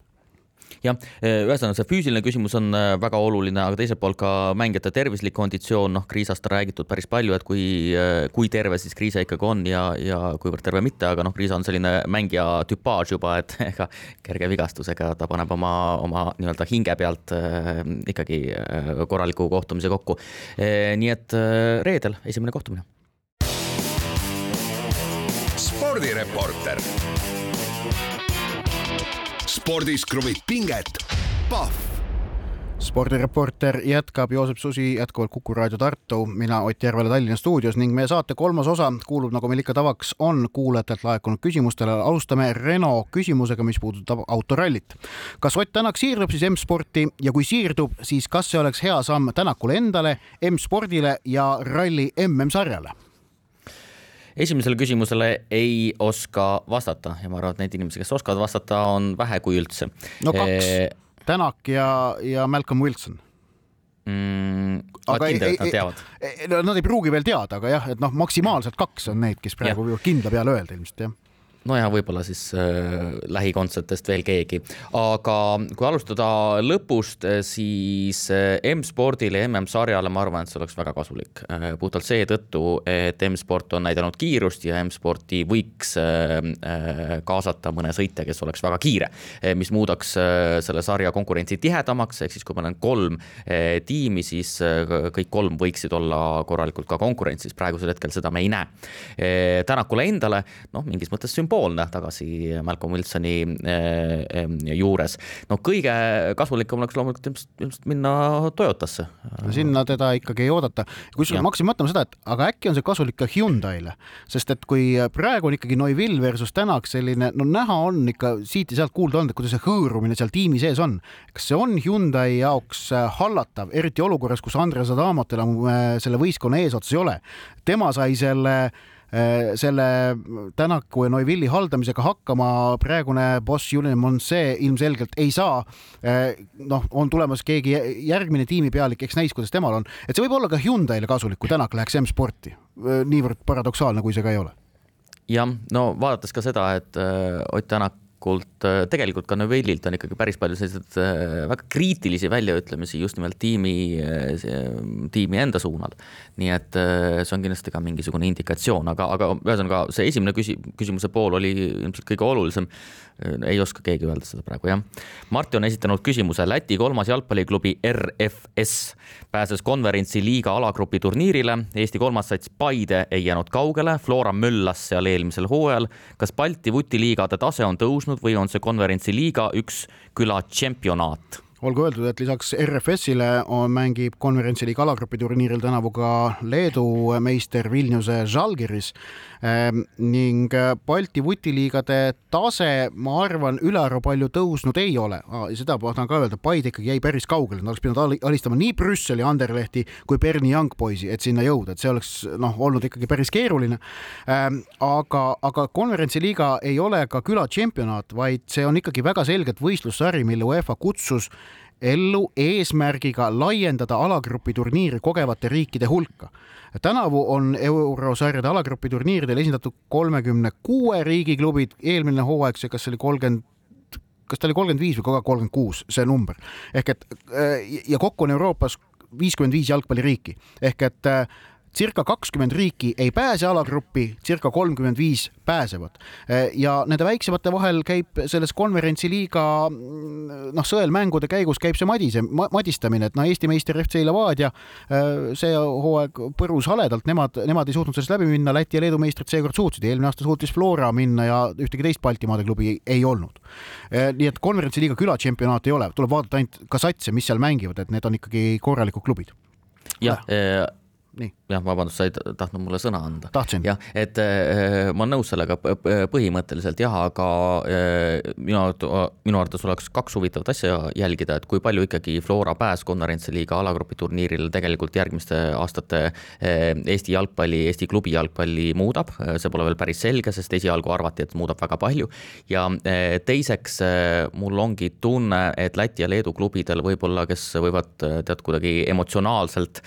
jah, eh, ühesõnaga see füüsiline küsimus on eh, väga oluline, aga teiselt poolt ka mängijate tervislik konditsioon, noh, Kriisast on räägitud päris palju, et kui, eh, kui terve siis Kriisa ikkagi on ja, ja kuivõrd terve mitte, aga noh, Kriisa on selline mängija tüpaaž juba, et ega kerge vigastusega ta paneb oma, oma nii-öelda hinge pealt ikkagi korraliku kohtumise kokku. Nii et reedel esimene kohtumine. spordireporter spordis kruvib pinget, Pahv spordireporter jätkab, Joosep Susi jätkuvalt Kuku raadio Tartu, mina Ott Järvela Tallinna stuudios ning meie saate kolmas osa kuulub, nagu meil ikka tavaks on, kuulajatelt laekunud küsimustele. alustame Renault küsimusega, mis puudutab autorallit. kas Ott Tänak siirdub siis M-sporti ja kui siirdub, siis kas see oleks hea samm Tänakule endale, M-spordile ja ralli MM-sarjale? Esimesele küsimusele ei oska vastata ja ma arvan, et neid inimesi, kes oskavad vastata, on vähe kui üldse. no kaks e..., Tänak ja, ja Malcolm Wilson mm,. aga kindel, et nad teavad? No, nad ei pruugi veel teada, aga jah, et noh, maksimaalselt kaks on neid, kes praegu võivad kindla peale öelda ilmselt jah no ja võib-olla siis äh, lähikondsetest veel keegi, aga kui alustada lõpust, äh, siis äh, M-spordile ja MM-sarjale ma arvan, et see oleks väga kasulik äh,. puhtalt seetõttu, et M-sport on näidanud kiirust ja M-sporti võiks äh, kaasata mõne sõitja, kes oleks väga kiire, mis muudaks selle sarja konkurentsi tihedamaks, ehk siis kui meil on kolm tiimi, siis kõik kolm võiksid olla korralikult ka konkurentsis, praegusel hetkel seda me ei näe. Tänakule endale, noh, mingis mõttes sümboolne pool tagasi Malcolm Wilsoni juures. no kõige kasulikum oleks loomulikult ilmselt minna Toyotasse. sinna teda ikkagi ei oodata. kusjuures ma hakkasin mõtlema seda, et aga äkki on see kasulik ka Hyundai'le, sest et kui praegu on ikkagi Neuville versus Tänak selline, no näha on ikka siit ja sealt kuulda olnud, et kuidas see hõõrumine seal tiimi sees on. kas see on Hyundai jaoks hallatav, eriti olukorras, kus Andres Adamotel enam selle võistkonna eesotsas ei ole? tema sai selle äh, selle Tänaku ja Neuvilli haldamisega hakkama, praegune boss Julian Monse ilmselgelt ei saa. Äh, noh, on tulemas keegi järgmine tiimipealik, eks näis, kuidas temal on, et see võib olla ka Hyundai'le kasulik, kui Tänak läheks M-sporti. Äh, niivõrd paradoksaalne, kui see ka ei ole. jah, no vaadates ka seda, et Ott Tänak tegelikult äh, tegelikult ka Neuvellilt on ikkagi päris palju selliseid äh, väga kriitilisi väljaütlemisi just nimelt tiimi, äh, tiimi enda suunal. nii et see on kindlasti ka mingisugune indikatsioon, aga, aga ühesõnaga see esimene küsi-, küsimuse pool oli ilmselt kõige olulisem. Ei oska keegi öelda seda praegu, jah. Martti on esitanud küsimuse, Läti kolmas jalgpalliklubi RFS pääses konverentsi liiga alagrupi turniirile, Eesti kolmas sats Paide ei jäänud kaugele, Flora möllas seal eelmisel hooajal. kas Balti vutiliigade tase on tõusnud või on see konverentsi liiga üks küla tšempionaat? olgu öeldud, et lisaks RFS-ile mängib konverentsiliiga alagrupi turniiril tänavu ka Leedu meister Vilniuse Žalgiris ning äh, Balti vutiliigade tase, ma arvan, ülearu palju tõusnud ei ole. seda ma tahan ka öelda, Paide ikkagi jäi päris kaugele, nad oleks pidanud alistama nii Brüsseli Anderlehti kui Berni Youngboysi, et sinna jõuda, et see oleks noh, olnud ikkagi päris keeruline. Ehm, aga, aga konverentsiliiga ei ole ka külatšempionaat, vaid see on ikkagi väga selgelt võistlussari, mille UEFA kutsus ellu eesmärgiga laiendada alagrupi turniiri kogevate riikide hulka. Tänavu on eurosarjade alagrupi turniiridel esindatud kolmekümne kuue riigi klubid, eelmine hooaeg see, kas oli kolmkümmend kas ta oli kolmkümmend viis või kogu aeg kolmkümmend kuus, see number. ehk et ja kokku on Euroopas viiskümmend viis jalgpalliriiki. Ehk et circa kakskümmend riiki ei pääse alagruppi, circa kolmkümmend viis pääsevad. ja nende väiksemate vahel käib selles konverentsi liiga noh, sõelmängude käigus käib see madise, madistamine, et no Eesti meister FC Levadia see hooaeg põrus haledalt, nemad, nemad ei suutnud sellest läbi minna, Läti ja Leedu meistrid seekord suutsid, eelmine aasta suutis Flora minna ja ühtegi teist Baltimaade klubi ei olnud. nii et konverentsi liiga külatšempionaat ei ole, tuleb vaadata ainult ka satse, mis seal mängivad, et need on ikkagi korralikud klubid. jah äh jah, vabandust, sa ei tahtnud mulle sõna anda. jah, et äh, ma olen nõus sellega põhimõtteliselt jah, aga äh, minu arvates, minu arvates oleks kaks huvitavat asja jälgida, et kui palju ikkagi Flora pääs konverentsi liiga alagrupi turniiril tegelikult järgmiste aastate äh, Eesti jalgpalli, Eesti klubi jalgpalli muudab, see pole veel päris selge, sest esialgu arvati, et muudab väga palju. ja teiseks mul ongi tunne, et Läti ja Leedu klubidel võib-olla, kes võivad tead kuidagi emotsionaalselt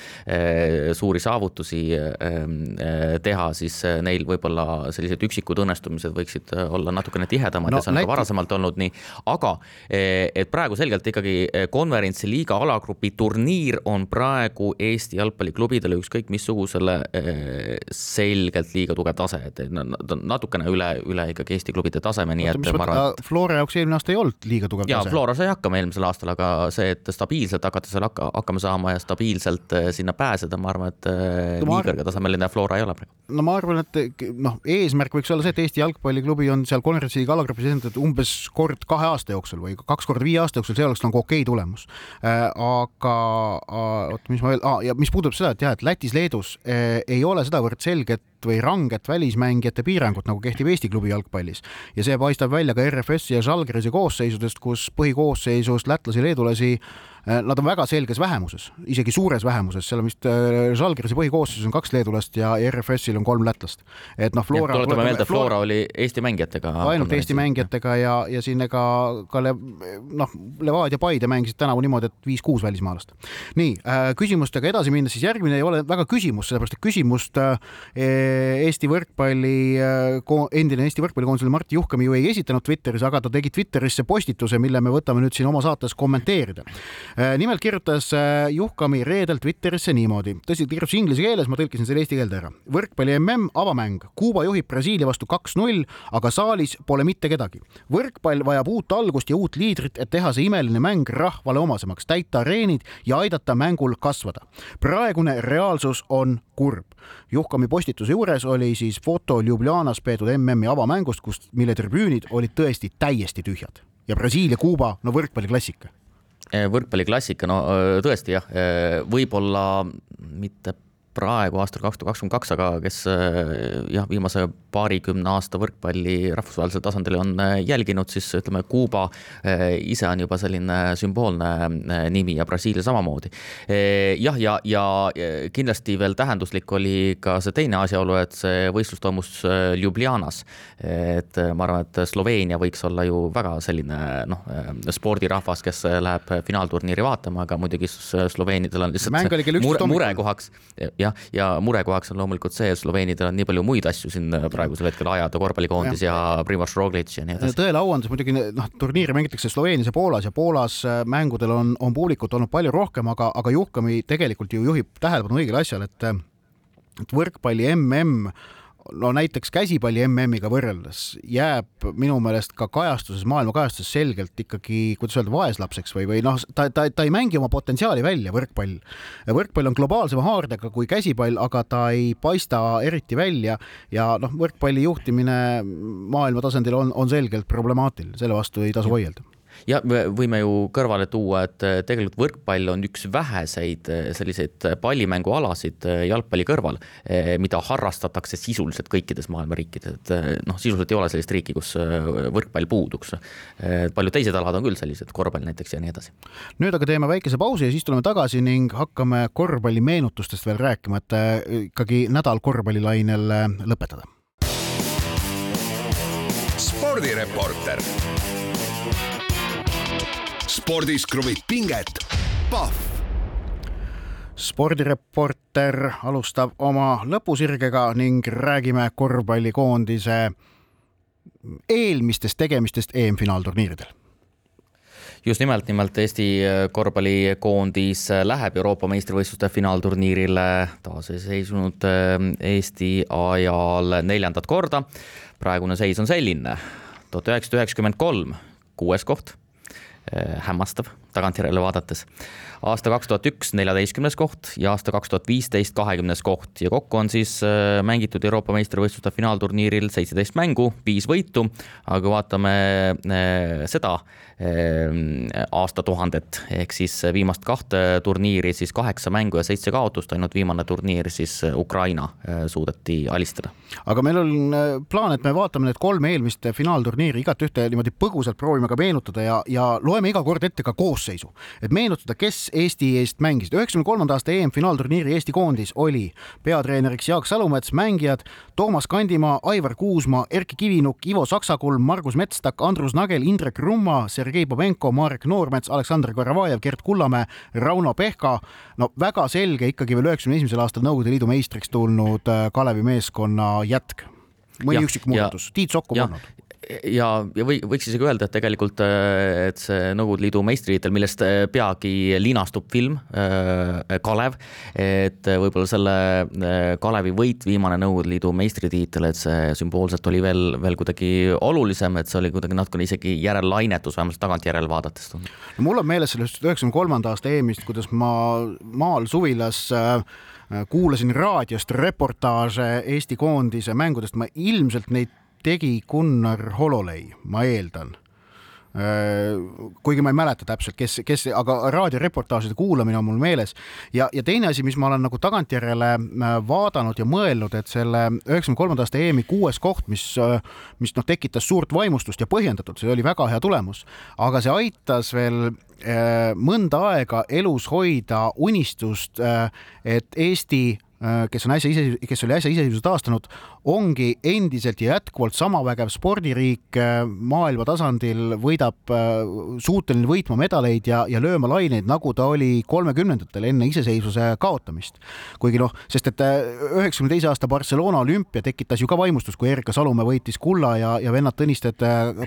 suuri saavutusi saavutusi ähm, äh, teha, siis äh, neil võib-olla sellised üksikud õnnestumised võiksid äh, olla natukene tihedamad no, ja see on näite... ka varasemalt olnud nii. aga et praegu selgelt ikkagi konverentsi liiga alagrupi turniir on praegu Eesti jalgpalliklubidele ükskõik missugusele selgelt liiga tugev tase, et nad on natukene üle, üle ikkagi Eesti klubide taseme, nii et ma arvan. Flora jaoks eelmine aasta ei olnud liiga tugev tase. Flora sai hakkama eelmisel aastal, aga see, et stabiilselt hakata seal hakka, hakkama saama ja stabiilselt sinna pääseda, ma arvan, et no, nii kõrgetasemeline Flora ei ole praegu. no ma arvan, et noh, eesmärk võiks olla see, et Eesti jalgpalliklubi on seal konverentsi alagrupis esindatud umbes kord kahe aasta jooksul või kaks korda viie aasta jooksul, see oleks nagu okei tulemus äh,. aga oot, mis ma veel ah,, ja mis puudutab seda, et jah, et Lätis-Leedus äh, ei ole sedavõrd selget või ranget välismängijate piirangut, nagu kehtib Eesti klubi jalgpallis. ja see paistab välja ka RFS-i ja Žalgirise koosseisudest, kus põhikoosseisust lätlasi, leedulasi Äh, nad on väga selges vähemuses, isegi suures vähemuses, seal on vist äh, Žalgirise põhikoosseisus on kaks leedulast ja RFS-il on kolm lätlast. et noh, Flora. tuletame meelde, Flora oli Eesti mängijatega. ainult Eesti mängijatega ja, ja siin ega ka le, noh, Levadia Paide mängisid tänavu niimoodi, et viis-kuus välismaalast. nii äh, küsimustega edasi minnes, siis järgmine ei ole väga küsimus, sellepärast et küsimust Eesti võrkpalli, endine Eesti võrkpallikoondisel Martti Juhkami ju ei esitanud Twitteris, aga ta tegi Twitterisse postituse, mille me võtame nüüd siin oma saates kommenteerida Äh, nimelt kirjutas äh, Juhkami reedel Twitterisse niimoodi, tõsi, ta kirjutas inglise keeles, ma tõlkisin selle eesti keelde ära. võrkpalli mm avamäng, Kuuba juhib Brasiilia vastu kaks-null, aga saalis pole mitte kedagi. võrkpall vajab uut algust ja uut liidrit, et teha see imeline mäng rahvale omasemaks, täita areenid ja aidata mängul kasvada. praegune reaalsus on kurb. Juhkami postituse juures oli siis foto Ljubljanas peetud MM-i avamängust, kus, mille tribüünid olid tõesti täiesti tühjad. Ja Brasiilia-Kuuba, no võrkpalliklassika. Võrkpalliklassika, no tõesti jah, võib-olla mitte praegu aastal kaks tuhat kakskümmend kaks, aga kes jah, viimase paarikümne aasta võrkpalli rahvusvahelisel tasandil on jälginud, siis ütleme, Kuuba ise on juba selline sümboolne nimi ja Brasiilia samamoodi. jah, ja, ja kindlasti veel tähenduslik oli ka see teine asjaolu, et see võistlus toimus Ljubljanas. et ma arvan, et Sloveenia võiks olla ju väga selline noh, spordirahvas, kes läheb finaalturniiri vaatama, aga muidugi sloveenidel on lihtsalt mure, murekohaks ja jah, ja murekohaks on loomulikult see, et Sloveenidel on nii palju muid asju siin praegusel hetkel ajada, korvpallikoondis ja, ja Primož Roglic ja nii edasi. tõele au andes muidugi noh, turniiri mängitakse Sloveenias ja Poolas ja Poolas äh, mängudel on, on publikut olnud palju rohkem, aga, aga Juhkami tegelikult ju juhib tähelepanu õigele asjale, et et võrkpalli mm no näiteks käsipalli MM-iga võrreldes jääb minu meelest ka kajastuses, maailma kajastuses selgelt ikkagi, kuidas öelda, vaeslapseks või, või noh, ta, ta, ta ei mängi oma potentsiaali välja, võrkpall. võrkpall on globaalsema haardega kui käsipall, aga ta ei paista eriti välja ja noh, võrkpalli juhtimine maailma tasandil on, on selgelt problemaatiline, selle vastu ei tasu vaielda ja võime ju kõrvale tuua, et äh, tegelikult võrkpall on üks väheseid äh, selliseid pallimängualasid äh, jalgpalli kõrval, mida harrastatakse sisuliselt kõikides maailma riikides, et noh, sisuliselt ei ole sellist riiki, kus võrkpall puuduks. paljud teised alad on küll sellised, korvpall näiteks ja nii edasi. nüüd aga teeme väikese pausi ja siis tuleme tagasi ning hakkame korvpallimeenutustest veel rääkima, et ikkagi nädal korvpallilainel lõpetada. spordireporter spordis kruvib pinget, Pahv. Spordireporter alustab oma lõpusirgega ning räägime korvpallikoondise eelmistest tegemistest EM-finaalturniiridel. Just nimelt, nimelt Eesti korvpallikoondis läheb Euroopa meistrivõistluste finaalturniirile taasiseseisvunud Eesti ajal neljandat korda. praegune seis on selline, tuhat üheksasada üheksakümmend kolm, kuues koht Äh, hämmastav tagantjärele vaadates. aasta kaks tuhat üks neljateistkümnes koht ja aasta kaks tuhat viisteist kahekümnes koht ja kokku on siis äh, mängitud Euroopa meistrivõistluste finaalturniiril seitseteist mängu, viis võitu. aga kui vaatame äh, seda aastatuhandet ehk siis viimast kahte turniiri, siis kaheksa mängu ja seitse kaotust, ainult viimane turniir siis Ukraina suudeti alistada. aga meil on plaan, et me vaatame need kolm eelmist finaalturniiri igat ühte niimoodi põgusalt proovime ka meenutada ja, ja loeme iga kord ette ka koosseisu, et meenutada, kes Eesti eest mängisid. üheksakümne kolmanda aasta EM-finaalturniiri Eesti koondis oli peatreeneriks Jaak Salumets, mängijad Toomas Kandimaa, Aivar Kuusmaa, Erkki Kivinuk, Ivo Saksakulm, Margus Metstak, Andrus Nagel, Indrek Rumma, Sergei Povenko, Marek Noormets, Aleksandr Karavajev, Gert Kullamäe, Rauno Pehka. no väga selge ikkagi veel üheksakümne esimesel aastal Nõukogude Liidu meistriks tulnud äh, Kalevi meeskonna jätk. Mõni üksik muudatus, Tiit Sokk on olnud ja, ja või võiks isegi öelda, et tegelikult, äh, et see Nõukogude Liidu meistritiitel, millest äh, peagi linastub film äh, Kalev, et võib-olla selle Kalevi võit, viimane Nõukogude Liidu meistritiitel, et see sümboolselt oli veel, veel kuidagi olulisem, et see oli kuidagi natukene isegi järellainetus, vähemalt tagantjärele vaadates. mul on meeles sellest üheksakümne kolmanda aasta EM-ist, kuidas ma maal suvilas kuulasin raadiost reportaaže Eesti koondise mängudest, ma ilmselt neid tegi Gunnar Hololei, ma eeldan. Äh, kuigi ma ei mäleta täpselt, kes, kes, aga raadioreportaažide kuulamine on mul meeles. Ja, ja teine asi, mis ma olen nagu tagantjärele äh, vaadanud ja mõelnud, et selle üheksakümne kolmanda aasta EM-i kuues koht, mis, äh, mis noh, tekitas suurt vaimustust ja põhjendatult, see oli väga hea tulemus, aga see aitas veel mõnda aega elus hoida unistust, et Eesti kes on äsja ise, kes oli äsja iseseisvuse taastanud, ongi endiselt ja jätkuvalt sama vägev spordiriik äh, maailma tasandil, võidab, äh, suuteline võitma medaleid ja, ja lööma laineid, nagu ta oli kolmekümnendatel enne iseseisvuse kaotamist. kuigi noh, sest et üheksakümne teise aasta Barcelona olümpia tekitas ju ka vaimustust, kui Erika Salumäe võitis kulla ja, ja vennad Tõnisted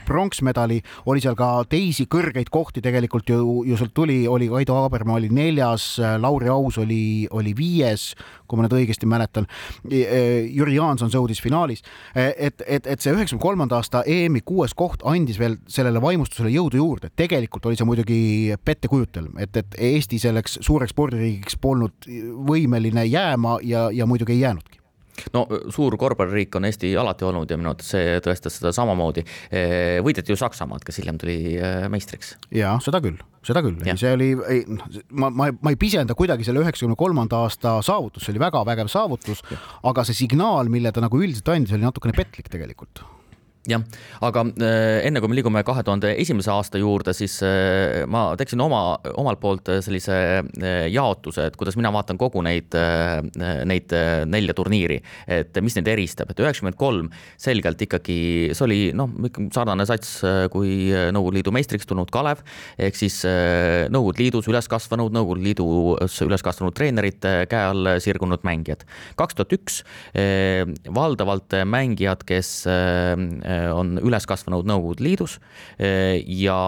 pronksmedali, oli seal ka teisi kõrgeid kohti tegelikult ju, ju sealt tuli, oli Kaido Aabermaa oli neljas, Lauri Aus oli, oli viies kui ma nüüd õigesti mäletan. Jüri Jaanson sõudis finaalis, et, et, et see üheksakümne kolmanda aasta EM-i kuues koht andis veel sellele vaimustusele jõudu juurde, tegelikult oli see muidugi pettekujutelm, et, et Eesti selleks suureks spordiriigiks polnud võimeline jääma ja, ja muidugi ei jäänudki no suur korvpalliriik on Eesti alati olnud ja minu arvates see tõestas seda samamoodi. võideti ju Saksamaad, kes hiljem tuli meistriks. ja seda küll, seda küll, see oli, noh, ma, ma, ma ei pisenda kuidagi selle üheksakümne kolmanda aasta saavutust, see oli väga vägev saavutus, aga see signaal, mille ta nagu üldiselt andis, oli natukene petlik tegelikult jah, aga äh, enne kui me liigume kahe tuhande esimese aasta juurde, siis äh, ma teeksin oma, omalt poolt sellise äh, jaotuse, et kuidas mina vaatan kogu neid, neid nelja turniiri, et mis neid eristab, et üheksakümmend kolm selgelt ikkagi, see oli noh, sarnane sats kui Nõukogude Liidu meistriks tulnud Kalev, ehk siis Nõukogude Liidus üles kasvanud, Nõukogude Liidus üles kasvanud treenerite käe all sirgunud mängijad. kaks tuhat üks valdavalt mängijad, kes on üles kasvanud Nõukogude Liidus äh, ja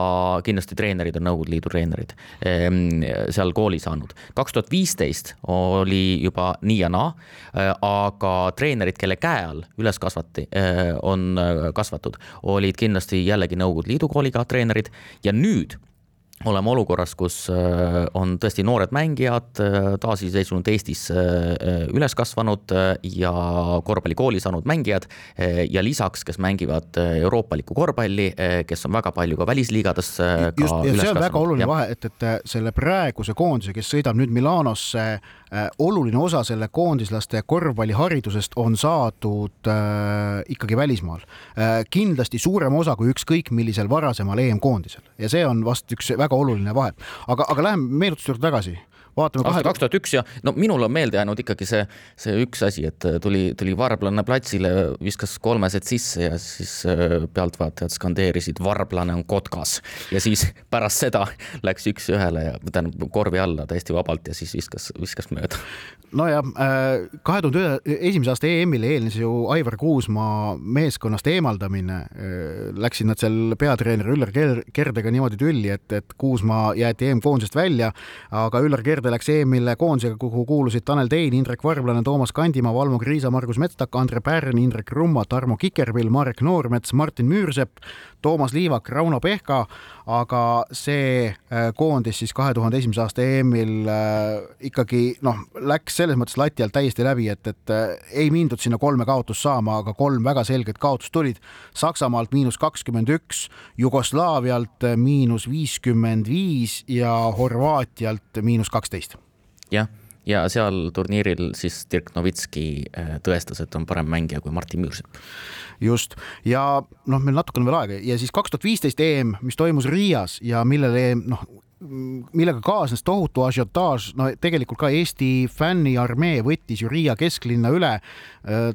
kindlasti treenerid on Nõukogude Liidu treenerid ähm, seal kooli saanud. kaks tuhat viisteist oli juba nii ja naa, äh, aga treenerid, kelle käe all üles kasvati, on kasvatud, olid kindlasti jällegi Nõukogude Liidu kooliga treenerid ja nüüd oleme olukorras, kus äh, on tõesti noored mängijad, äh, taasiseseisvunud Eestis äh, üles kasvanud ja korvpallikooli saanud mängijad ja lisaks, kes mängivad euroopalikku korvpalli, kes on väga palju ka välisliigades ka just, ja see on väga oluline ja. vahe, et, et selle praeguse koondise, kes sõidab nüüd Milanosse, oluline osa selle koondislaste korvpalliharidusest on saadud äh, ikkagi välismaal äh,. kindlasti suurem osa kui ükskõik millisel varasemal EM-koondisel ja see on vast üks väga oluline vahe. aga, aga läheme meenutuste juurde tagasi vaatame aasta kaks tuhat üks ja no minul on meelde jäänud ikkagi see, see üks asi, et tuli, tuli varblane platsile, viskas kolmesed sisse ja siis äh, pealtvaatajad skandeerisid, varblane on kotkas. ja siis pärast seda läks üks-ühele ja tähendab korvi alla täiesti vabalt ja siis viskas, viskas mööda. nojah, äh, kahe tuhande esimese aasta EM-ile eelnes ju Aivar Kuusmaa meeskonnast eemaldamine. Äh, läksid nad seal peatreener Üllar Kerdega niimoodi tülli, et, et Kuusmaa jäeti EM-koondisest välja, aga Üllar Kerd Kerde läks EM-ile koondisega, kuhu kuulusid Tanel Tein, Indrek Varblane, Toomas Kandimaa, Valmo Kriisa, Margus Metstak, Andre Pärn, Indrek Rumma, Tarmo Kikerpill, Marek Noormets, Martin Müürsepp, Toomas Liivak, Rauno Pehka, aga see äh, koondis siis kahe tuhande esimese aasta EM-il äh, ikkagi noh, läks selles mõttes lati alt täiesti läbi, et, et äh, ei mindud sinna kolme kaotust saama, aga kolm väga selget kaotust tulid. Saksamaalt miinus kakskümmend üks, Jugoslaavialt miinus viiskümmend viis ja Horvaatialt miinus kaksteist. Jah ja seal turniiril siis Dirk Novitski tõestas, et on parem mängija kui Martin Müürsepp. Just. Ja noh, meil natuke on veel aega. Ja siis kaks tuhat viisteist EM, mis toimus Riias ja millele noh, millega kaasnes tohutu asiotaaž, no tegelikult ka Eesti fänniarmee võttis ju Riia kesklinna üle.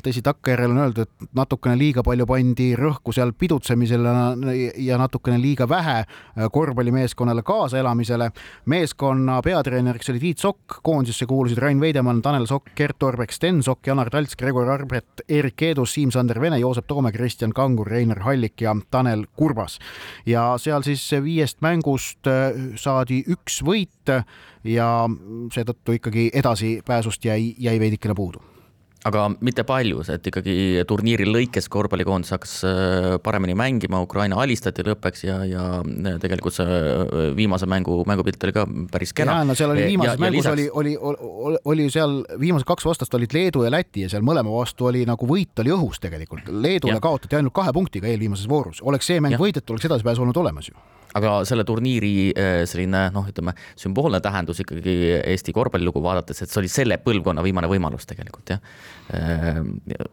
tõsi, takkajärjel on öeldud, et natukene liiga palju pandi rõhku seal pidutsemisele ja natukene liiga vähe korvpallimeeskonnale kaasaelamisele. meeskonna peatreeneriks oli Tiit Sokk, koondisesse kuulusid Rain Veidemann, Tanel Sokk, Gert Orbek, Sten Sokk, Janar Talts, Gregor Arbet, Erik Eedus, Siim-Sander Vene, Joosep Toome, Kristjan Kangur, Reiner Hallik ja Tanel Kurbas. ja seal siis viiest mängust saadi saadi üks võit ja seetõttu ikkagi edasipääsust jäi, jäi veidikene puudu aga mitte palju, et ikkagi turniiri lõikes korvpallikoondis hakkas äh, paremini mängima, Ukraina alistati lõppeks ja, ja äh, tegelikult see äh, viimase mängu, mängupilt oli ka päris kena. no seal oli viimases ja, mängus ja lisaks... oli, oli, oli, seal viimased kaks vastast olid Leedu ja Läti ja seal mõlema vastu oli nagu võit oli õhus tegelikult. Leedule ja. kaotati ainult kahe punktiga eelviimases voorus, oleks see mäng võidetud, oleks edasipääs olnud olemas ju aga selle turniiri äh, selline noh, ütleme sümboolne tähendus ikkagi Eesti korvpallilugu vaadates, et see oli selle põlvkonna viimane võimalus tegelikult jah, äh,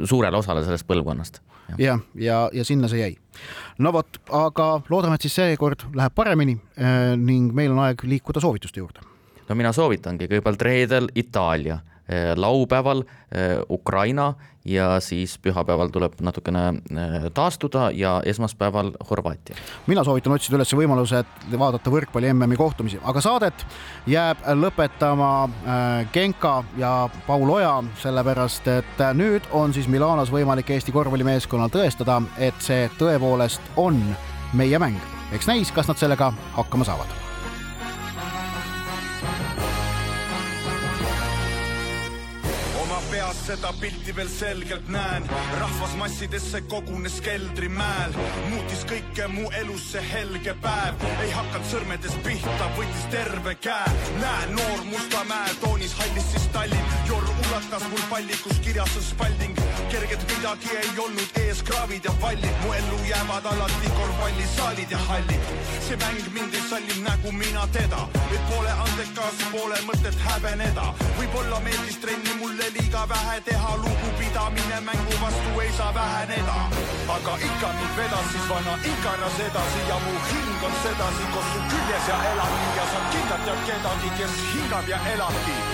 suurele osale sellest põlvkonnast. jah, ja, ja, ja sinna see jäi. no vot, aga loodame, et siis seekord läheb paremini äh, ning meil on aeg liikuda soovituste juurde. no mina soovitangi kõigepealt reedel Itaalia laupäeval eh, Ukraina ja siis pühapäeval tuleb natukene eh, taastuda ja esmaspäeval Horvaatia. mina soovitan otsida üles võimaluse vaadata võrkpalli MM-i kohtumisi, aga saadet jääb lõpetama Genka ja Paul Oja, sellepärast et nüüd on siis Milanos võimalik Eesti korvpallimeeskonnal tõestada, et see tõepoolest on meie mäng. eks näis, kas nad sellega hakkama saavad seda pilti veel selgelt näen. rahvas massidesse kogunes keldrimäel, muutis kõike mu elus see helge päev. ei hakanud sõrmedest pihta, võttis terve käe. näen noor Mustamäe toonis hallis siis Tallinn, jorr ulatas mul pallikus kirjas on spalding. kerget midagi ei olnud ees, kraavid ja pallid, mu ellu jäävad alati korvpallisaalid ja hallid. see mäng mind ei salli nägu mina teda, et poole andekas, poole mõtet häbeneda. võib-olla meeldis trenni mulle liiga vähe teha, lugupidamine mängu vastu ei saa väheneda. aga ikka mind vedas siis vana ikanas edasi ja mu hing on sedasi koos su küljes ja elabki ja sa kindlalt tead kedagi, kes hingab ja elabki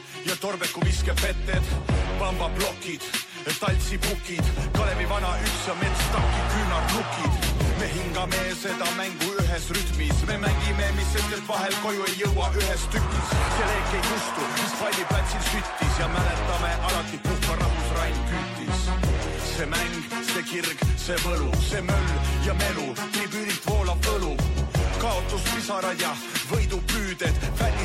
ja torbeku viskepetted, pambaplokid, taltsipukid, Kalevi vana üks ja metstaki küünarnukid. me hingame seda mängu ühes rütmis, me mängime, mis sest, et vahel koju ei jõua ühes tükis. see leek ei kustu, mis palliplatsil süttis ja mäletame alati puhka rahus Rain küttis. see mäng, see kirg, see võlu, see möll ja melu, tribüünilt voolab õlu kaotuspisarad ja võidupüüded, välisektorit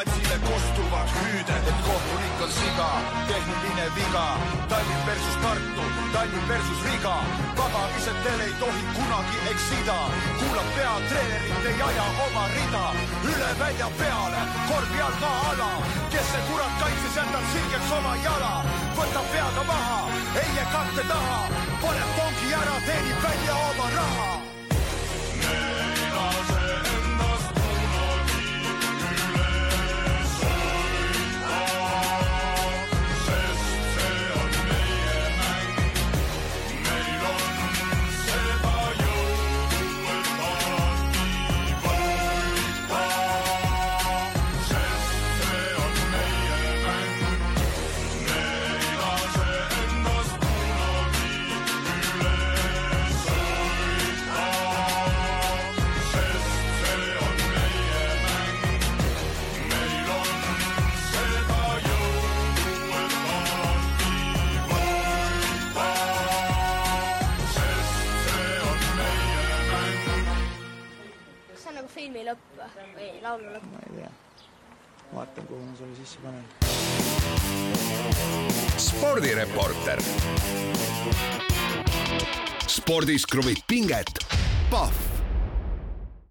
platsile kostuvad hüüded, et kohtunik on siga, tehniline viga, Tallinn versus Tartu, Tallinn versus Riga, pagamistel ei tohi kunagi eksida, kuulab peatreenerit, ei aja oma rida, üle välja peale, korvi all maa ala, kes see kurat kaitses, jätab sirgeks oma jala, võtab peaga maha, eie katte taha, paneb pongi ära, teenib välja oma raha või, laulu lõpp? ma ei tea. vaatan, kuhu ma selle sisse panen. spordireporter. spordis kruvib pinget, Pahv